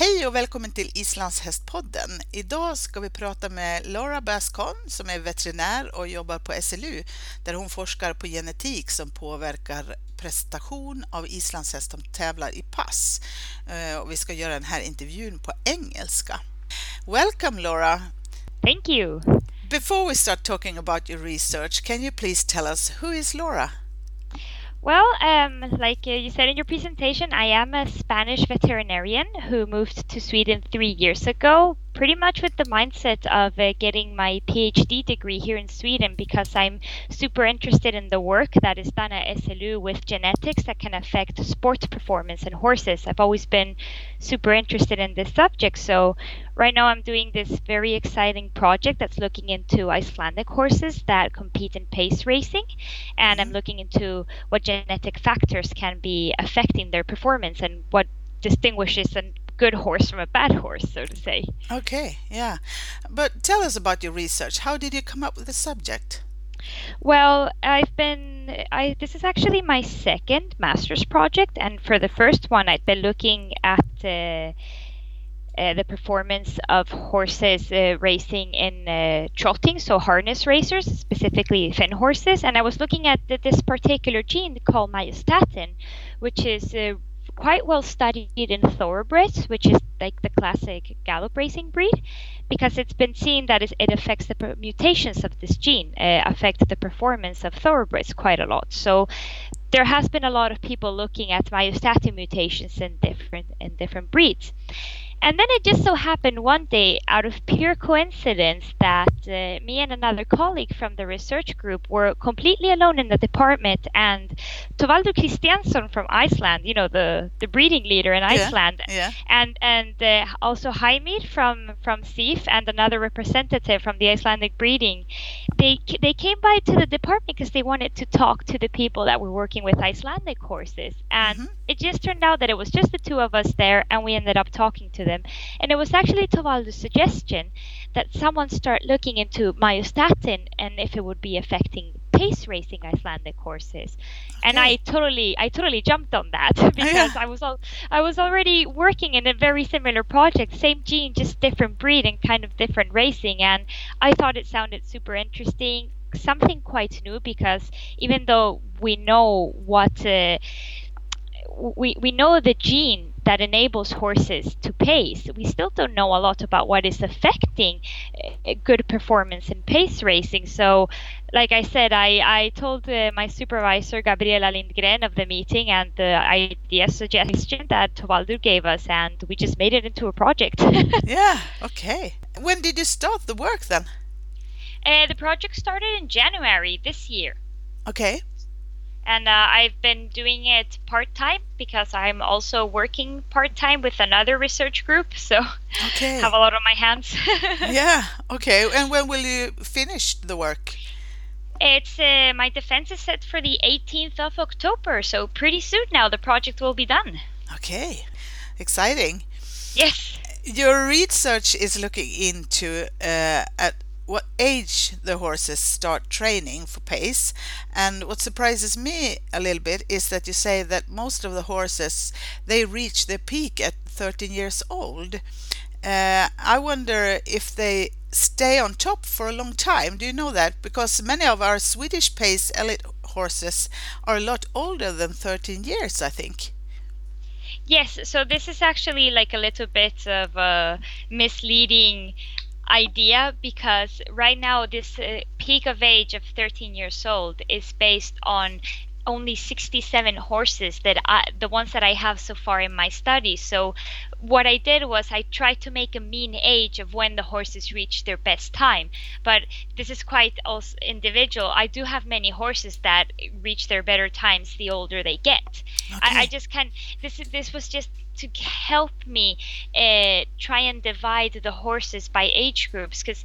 Hej och välkommen till Islandshästpodden. Idag ska vi prata med Laura Bascon som är veterinär och jobbar på SLU där hon forskar på genetik som påverkar prestation av islandshäst som tävlar i pass. Eh, och vi ska göra den här intervjun på engelska. Welcome Laura! Thank you! Before we start talking about your research, can you please tell us who is Laura? Well, um, like uh, you said in your presentation, I am a Spanish veterinarian who moved to Sweden three years ago, pretty much with the mindset of uh, getting my PhD degree here in Sweden because I'm super interested in the work that is done at SLU with genetics that can affect sports performance in horses. I've always been super interested in this subject. So, right now, I'm doing this very exciting project that's looking into Icelandic horses that compete in pace racing. And I'm looking into what genetic factors can be affecting their performance and what distinguishes a good horse from a bad horse, so to say. Okay, yeah. But tell us about your research. How did you come up with the subject? Well, I've been I this is actually my second master's project and for the first one I'd been looking at uh, uh, the performance of horses uh, racing in uh, trotting, so harness racers, specifically Finnhorses. And I was looking at the, this particular gene called myostatin, which is uh, quite well studied in thoroughbreds, which is like the classic gallop racing breed, because it's been seen that it affects the mutations of this gene, uh, affect the performance of thoroughbreds quite a lot. So there has been a lot of people looking at myostatin mutations in different in different breeds. And then it just so happened one day, out of pure coincidence, that uh, me and another colleague from the research group were completely alone in the department, and Thorvaldur Kristjansson from Iceland, you know, the, the breeding leader in Iceland, Yeah, yeah. and and uh, also Jaime from from SIF and another representative from the Icelandic breeding, they they came by to the department because they wanted to talk to the people that were working with Icelandic horses, and Mhm. it just turned out that it was just the two of us there, and we ended up talking to them. And it was actually Thorvaldur's suggestion that someone start looking into myostatin and if it would be affecting pace racing Icelandic horses. And I totally, I totally jumped on that because I was all, I was already working in a very similar project, same gene, just different breed and kind of different racing. And I thought it sounded super interesting, something quite new because even though we know what. Uh, we, we know the gene that enables horses to pace. We still don't know a lot about what is affecting uh, good performance in pace racing. So, like I said, I, I told uh, my supervisor, Gabriella Lindgren, of the meeting and the idea suggestion that Thorvaldur gave us, and we just made it into a project. Yeah, okay. When did you start the work then? uh, the project started in January this year. Okay. And uh, I've been doing it part time because I'm also working part time with another research group, so Okay. have a lot on my hands. Yeah, okay. And when will you finish the work? It's uh, my defense is set for the 18th of October, so pretty soon now the project will be done. Okay, exciting. Yes. Your research is looking into uh, at what age the horses start training for pace. And what surprises me a little bit is that you say that most of the horses they reach their peak at 13 years old. Uh, I wonder if they stay on top for a long time. Do you know that? Because many of our Swedish pace elite horses are a lot older than 13 years, I think. Yes, so this is actually like a little bit of a misleading idea because right now this uh, peak of age of 13 years old is based on only 67 horses that I, the ones that I have so far in my study. So what I did was I tried to make a mean age of when the horses reach their best time. But this is quite also individual. I do have many horses that reach their better times the older they get. I, I just can this this was just to help me uh, try and divide the horses by age groups because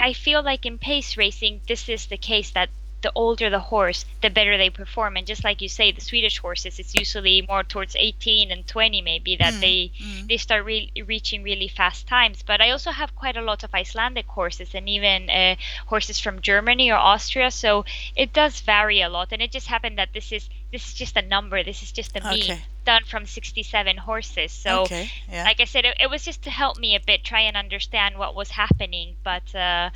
I feel like in pace racing, this is the case that the older the horse, the better they perform. And just like you say, the Swedish horses, it's usually more towards 18 and 20 maybe that mm, they mm. they start re- reaching really fast times. But I also have quite a lot of Icelandic horses and even uh, horses from Germany or Austria, so it does vary a lot. And it just happened that this is this is just a number. This is just a mean okay. done from 67 horses. So, okay. yeah. like I said, it, it, was just to help me a bit try and understand what was happening. But uh,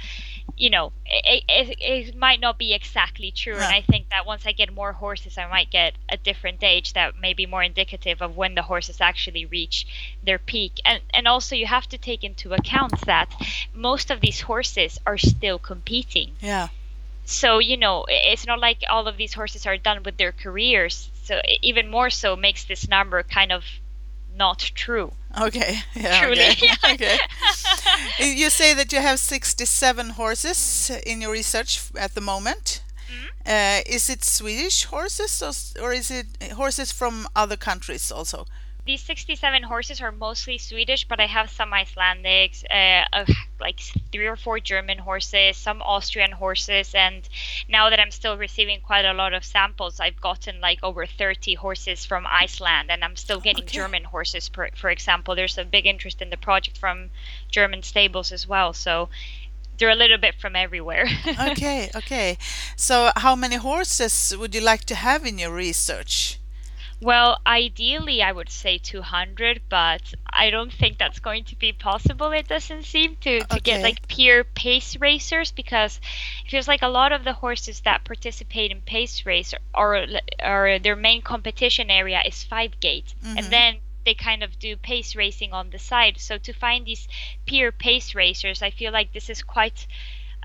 you know, it, it, it, might not be exactly true. And I think that once I get more horses, I might get a different age that may be more indicative of when the horses actually reach their peak. And and also you have to take into account that most of these horses are still competing. Yeah so you know it's not like all of these horses are done with their careers so even more so makes this number kind of not true okay yeah Truly. okay, okay. you say that you have 67 horses in your research at the moment mm-hmm. uh, is it swedish horses or, or is it horses from other countries also these 67 horses are mostly Swedish, but I have some Icelandics, uh, uh, like three or four German horses, some Austrian horses, and now that I'm still receiving quite a lot of samples, I've gotten like over 30 horses from Iceland, and I'm still getting okay. German horses, per, for example. There's a big interest in the project from German stables as well, so they're a little bit from everywhere. okay, okay. So, how many horses would you like to have in your research? Well, ideally, I would say 200, but I don't think that's going to be possible. It doesn't seem to, to okay. get like pure pace racers because it feels like a lot of the horses that participate in pace race are, are their main competition area is five gait, mm-hmm. and then they kind of do pace racing on the side. So to find these pure pace racers, I feel like this is quite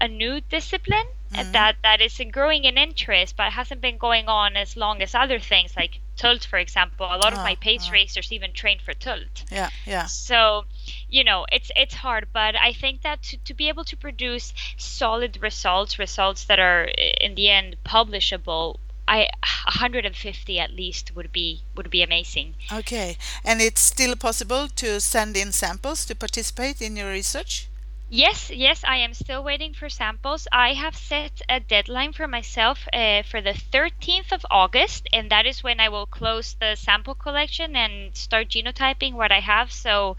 a new discipline mm-hmm. that that is growing in interest, but hasn't been going on as long as other things like Tölt, for example. A lot of my ah, pace uh. racers even train for Tölt. Yeah, yeah. So, you know, it's it's hard, but I think that to, to be able to produce solid results, results that are in the end publishable, I 150 at least would be would be amazing. Okay, and it's still possible to send in samples to participate in your research. Yes, yes, I am still waiting for samples. I have set a deadline for myself uh, for the 13th of August, and that is when I will close the sample collection and start genotyping what I have. So,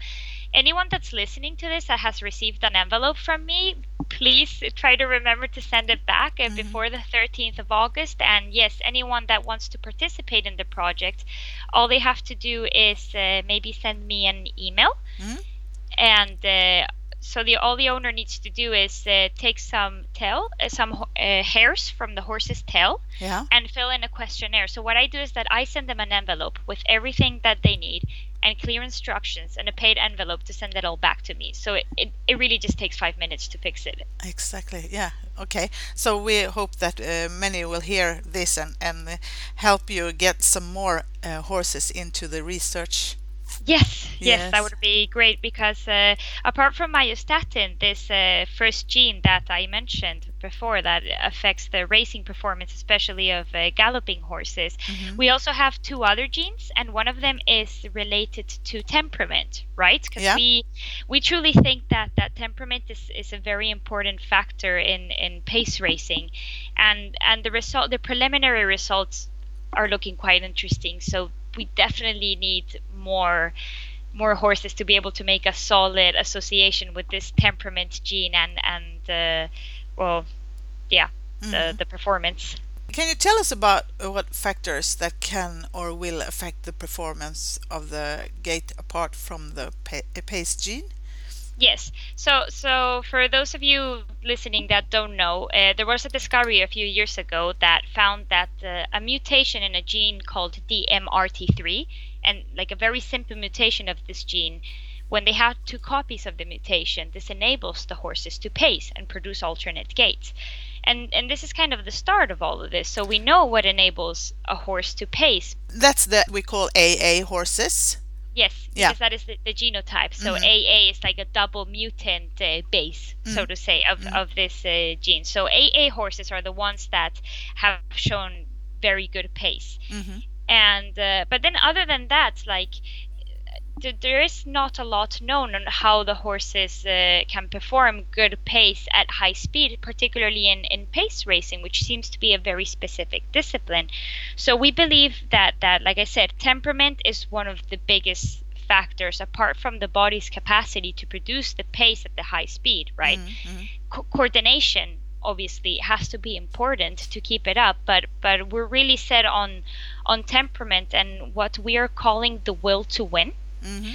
anyone that's listening to this that has received an envelope from me, please try to remember to send it back uh, mm-hmm. before the 13th of August. And yes, anyone that wants to participate in the project, all they have to do is uh, maybe send me an email. Mm-hmm. And uh, so the all the owner needs to do is uh, take some tail, uh, some uh, hairs from the horse's tail, yeah. and fill in a questionnaire. So what I do is that I send them an envelope with everything that they need and clear instructions and a paid envelope to send it all back to me. So it, it, it really just takes five minutes to fix it. Exactly. Yeah. Okay. So we hope that uh, many will hear this and, and help you get some more uh, horses into the research Yes, yes, yes, that would be great because uh, apart from myostatin, this uh, first gene that I mentioned before that affects the racing performance, especially of uh, galloping horses, mm-hmm. we also have two other genes, and one of them is related to temperament, right? Because yeah. we we truly think that that temperament is, is a very important factor in in pace racing, and and the result, the preliminary results are looking quite interesting. So we definitely need more more horses to be able to make a solid association with this temperament gene and and uh, well yeah mm-hmm. the the performance can you tell us about what factors that can or will affect the performance of the gait apart from the pace gene Yes. So, so for those of you listening that don't know, uh, there was a discovery a few years ago that found that uh, a mutation in a gene called DMRT3, and like a very simple mutation of this gene, when they have two copies of the mutation, this enables the horses to pace and produce alternate gaits. And and this is kind of the start of all of this. So we know what enables a horse to pace. That's that we call AA horses. Yes, yeah. because that is the, the genotype. So mm-hmm. AA is like a double mutant uh, base, mm-hmm. so to say, of, mm-hmm. of this uh, gene. So AA horses are the ones that have shown very good pace. Mm-hmm. And uh, but then other than that, like there is not a lot known on how the horses uh, can perform good pace at high speed, particularly in, in pace racing, which seems to be a very specific discipline. So we believe that, that, like I said, temperament is one of the biggest factors apart from the body's capacity to produce the pace at the high speed, right? Mm-hmm. Co- coordination obviously has to be important to keep it up but but we're really set on on temperament and what we are calling the will to win Mm-hmm.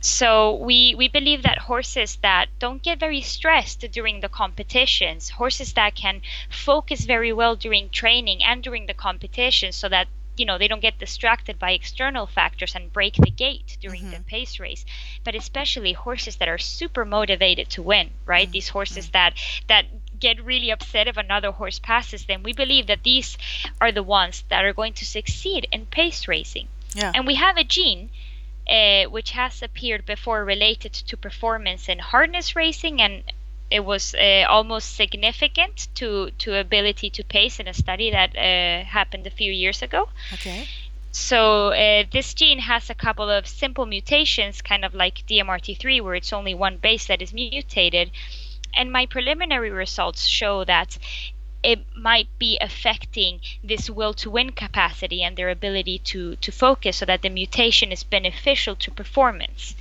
so we we believe that horses that don't get very stressed during the competitions horses that can focus very well during training and during the competition so that you know they don't get distracted by external factors and break the gait during the pace race. But especially horses that are super motivated to win right? These horses that that get really upset if another horse passes them we believe that these are the ones that are going to succeed in pace racing. Yeah. and we have a gene uh, which has appeared before related to performance in harness racing and it was uh, almost significant to to ability to pace in a study that uh, happened a few years ago Okay. so uh, this gene has a couple of simple mutations kind of like dmrt3 where it's only one base that is mutated and my preliminary results show that it might be affecting this will to win capacity and their ability to to focus so that the mutation is beneficial to performance.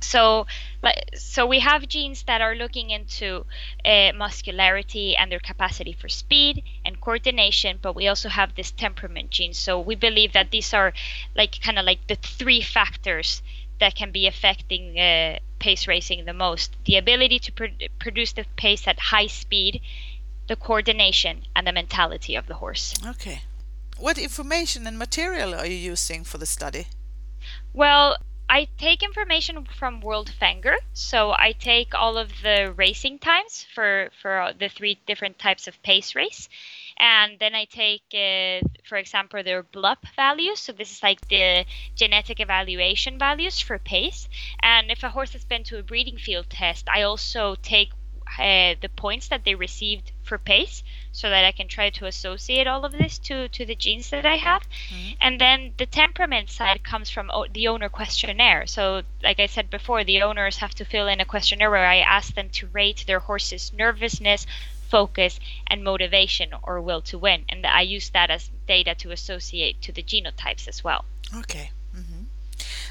So like so we have genes that are looking into uh, muscularity and their capacity for speed and coordination but we also have this temperament gene. So we believe that these are like kind of like the three factors that can be affecting uh, pace racing the most. The ability to pr- produce the pace at high speed the coordination and the mentality of the horse Okay. What information and material are you using for the study? Well, I take information from WorldFengur, so I take all of the racing times for for the three different types of pace race, and then I take, uh, for example, their BLUP values. So this is like the genetic evaluation values for pace. And if a horse has been to a breeding field test, I also take uh, the points that they received for pace so that I can try to associate all of this to, to the genes that I have. And then the temperament side comes from o- the owner questionnaire. So, like I said before, the owners have to fill in a questionnaire where I ask them to rate their horse's nervousness, focus, and motivation or will to win. And I use that as data to associate to the genotypes as well. Okay. hmm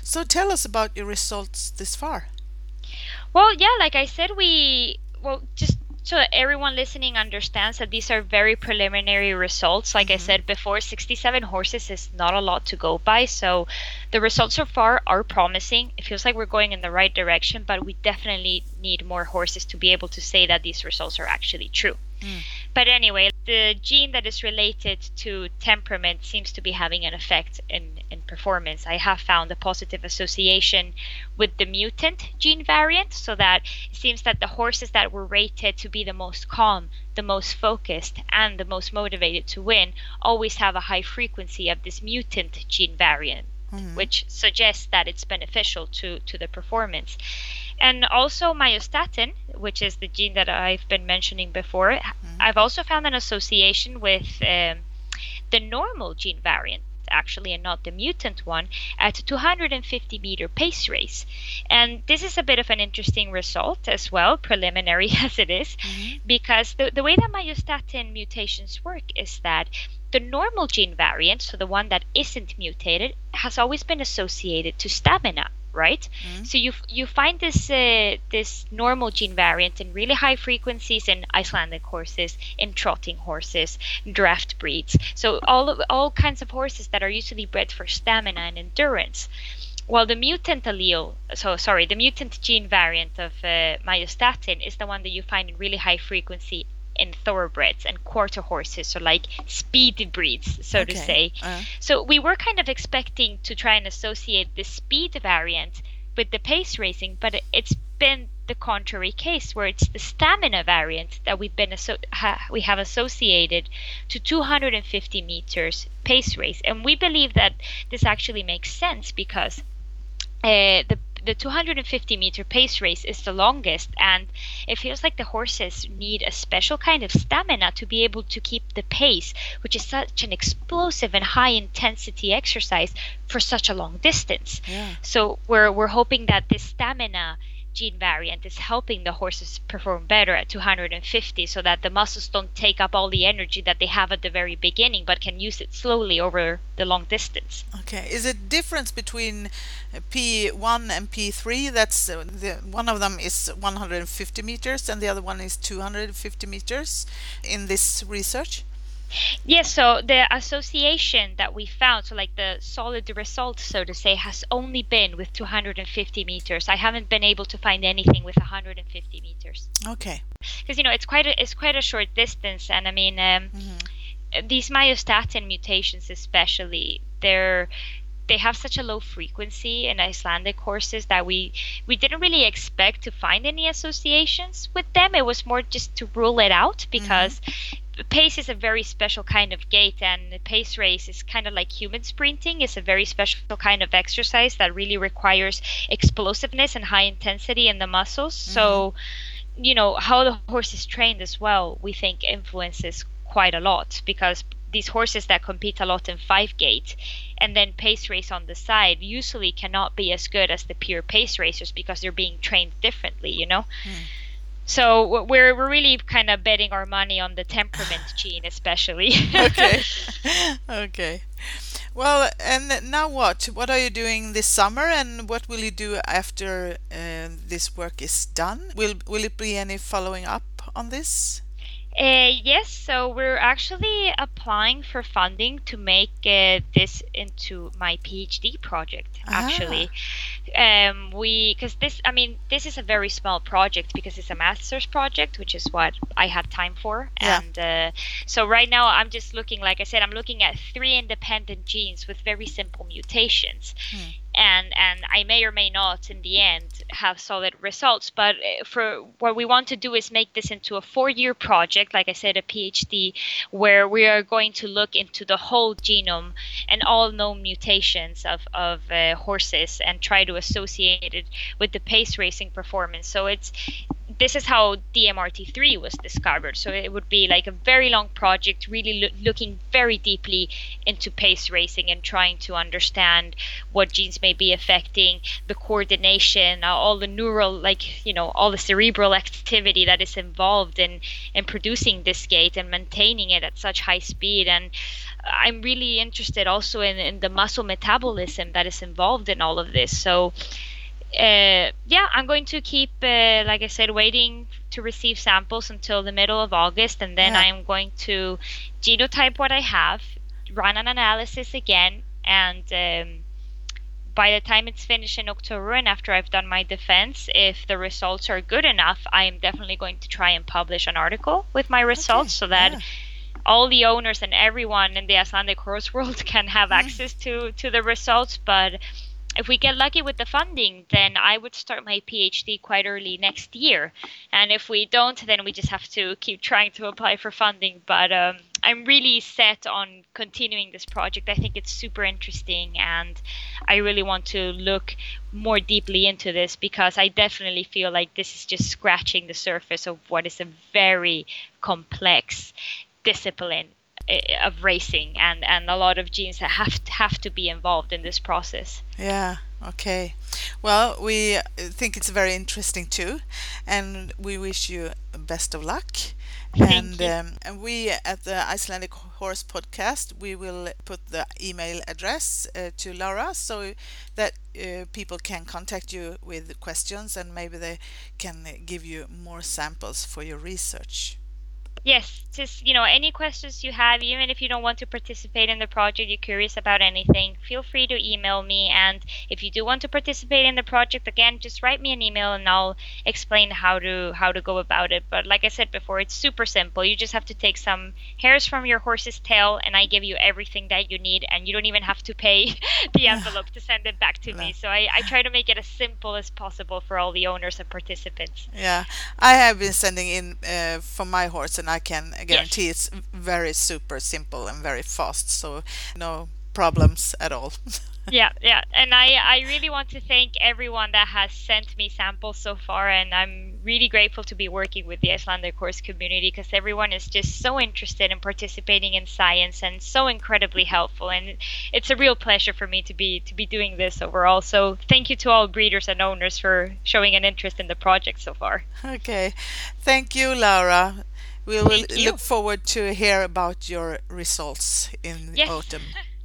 So tell us about your results this far. Well, yeah, like I said, we well just so that everyone listening understands that these are very preliminary results. Like I mm-hmm. said before, 67 horses is not a lot to go by. So the results so far are promising. It feels like we're going in the right direction, but we definitely need more horses to be able to say that these results are actually true. Mm. But anyway, the gene that is related to temperament seems to be having an effect in, in performance. I have found a positive association with the mutant gene variant, so that it seems that the horses that were rated to be the most calm, the most focused, and the most motivated to win always have a high frequency of this mutant gene variant. Mm-hmm. Which suggests that it's beneficial to, to the performance. And also myostatin, which is the gene that I've been mentioning before, I've also found an association with um, the normal gene variant actually and not the mutant one at 250 meter pace race. And this is a bit of an interesting result as well preliminary as it is, because the, the way that myostatin mutations work is that the normal gene variant so the one that isn't mutated has always been associated to stamina right so you you find this uh, this normal gene variant in really high frequencies in Icelandic horses, in trotting horses, draft breeds. So all of, all kinds of horses that are usually bred for stamina and endurance. While the mutant allele, so sorry, the mutant gene variant of uh, myostatin is the one that you find in really high frequency in thoroughbreds and quarter horses, so like speed breeds, so to say. Uh, So we were kind of expecting to try and associate the speed variant with the pace racing, but it- it's been the contrary case where it's the stamina variant that we've been asso- ha- we have associated to 250 meters pace race, and we believe that this actually makes sense because uh, the the 250 meter pace race is the longest, and it feels like the horses need a special kind of stamina to be able to keep the pace, which is such an explosive and high intensity exercise for such a long distance. Yeah. So we're we're hoping that this stamina gene variant is helping the horses perform better at 250 so that the muscles don't take up all the energy that they have at the very beginning but can use it slowly over the long distance. Okay. Is it difference between P1 and P3? That's uh, the one of them is 150 meters and the other one is 250 meters in this research? Yes, so the association that we found, so like the solid result, so to say, has only been with 250 meters. I haven't been able to find anything with 150 meters. Okay. Because you know it's quite a it's quite a short distance, and I mean um, Mhm. these myostatin mutations, especially, they're they have such a low frequency in Icelandic horses that we we didn't really expect to find any associations with them. It was more just to rule it out because pace is a very special kind of gait and the pace race is kind of like human sprinting. It's a very special kind of exercise that really requires explosiveness and high intensity in the muscles. Mm-hmm. So you know how the horse is trained as well we think influences quite a lot because these horses that compete a lot in five gait and then pace race on the side usually cannot be as good as the pure pace racers because they're being trained differently you know hmm. So we're we're really kind of betting our money on the temperament gene especially okay. okay. Well, and now what? What are you doing this summer, and what will you do after uh, this work is done? Will Will it be any following up on this? Uh, yes, so we're actually applying for funding to make uh, this into my PhD project. Actually, um, we because this, I mean, this is a very small project because it's a master's project, which is what I had time for. Yeah. And uh, so right now, I'm just looking, like I said, I'm looking at three independent genes with very simple mutations. And, and I may or may not in the end have solid results. But uh, for what we want to do is make this into a four year project, like I said, a PhD, where we are going to look into the whole genome and all known mutations of, of uh, horses and try to associate it with the pace racing performance. So it's this is how DMRT3 was discovered. So it would be like a very long project, really loo- looking very deeply into pace racing and trying to understand what genes may be affecting the coordination, uh, all the neural, like you know, all the cerebral activity that is involved in in producing this gait and maintaining it at such high speed. And I'm really interested also in, in the muscle metabolism that is involved in all of this. So uh, yeah, I'm going to keep, uh, like I said, waiting to receive samples until the middle of August, and then Yeah. I am going to genotype what I have, run an analysis again, and um, by the time it's finished in October and after I've done my defense, if the results are good enough, I am definitely going to try and publish an article with my results so that yeah. all the owners and everyone in the Icelandic horse world can have access to to the results. But if we get lucky with the funding, then I would start my PhD quite early next year. And if we don't, then we just have to keep trying to apply for funding. But um, I'm really set on continuing this project. I think it's super interesting, and I really want to look more deeply into this because I definitely feel like this is just scratching the surface of what is a very complex discipline of racing and and a lot of genes that have to, have to be involved in this process. Yeah, okay. Well, we think it's very interesting too, and we wish you best of luck. Thank and you. Um, and we at the Icelandic Horse Podcast, we will put the email address uh, to Laura so that uh, people can contact you with questions and maybe they can give you more samples for your research. Yes, just you know, any questions you have, even if you don't want to participate in the project, you're curious about anything, feel free to email me. And if you do want to participate in the project, again, just write me an email and I'll explain how to how to go about it. But like I said before, it's super simple. You just have to take some hairs from your horse's tail, and I give you everything that you need, and you don't even have to pay the envelope to send it back to me. So I, I try to make it as simple as possible for all the owners and participants. Yeah, I have been sending in uh, for my horse, and I can guarantee it's very super simple and very fast. So no problems at all. yeah, yeah. And I, I really want to thank everyone that has sent me samples so far. And I'm really grateful to be working with the Icelandic horse community because everyone is just so interested in participating in science and so incredibly helpful. And it's a real pleasure for me to be to be doing this overall. So thank you to all breeders and owners for showing an interest in the project so far. Okay. Thank you, Laura. We will look forward to hear about your results in yes. autumn.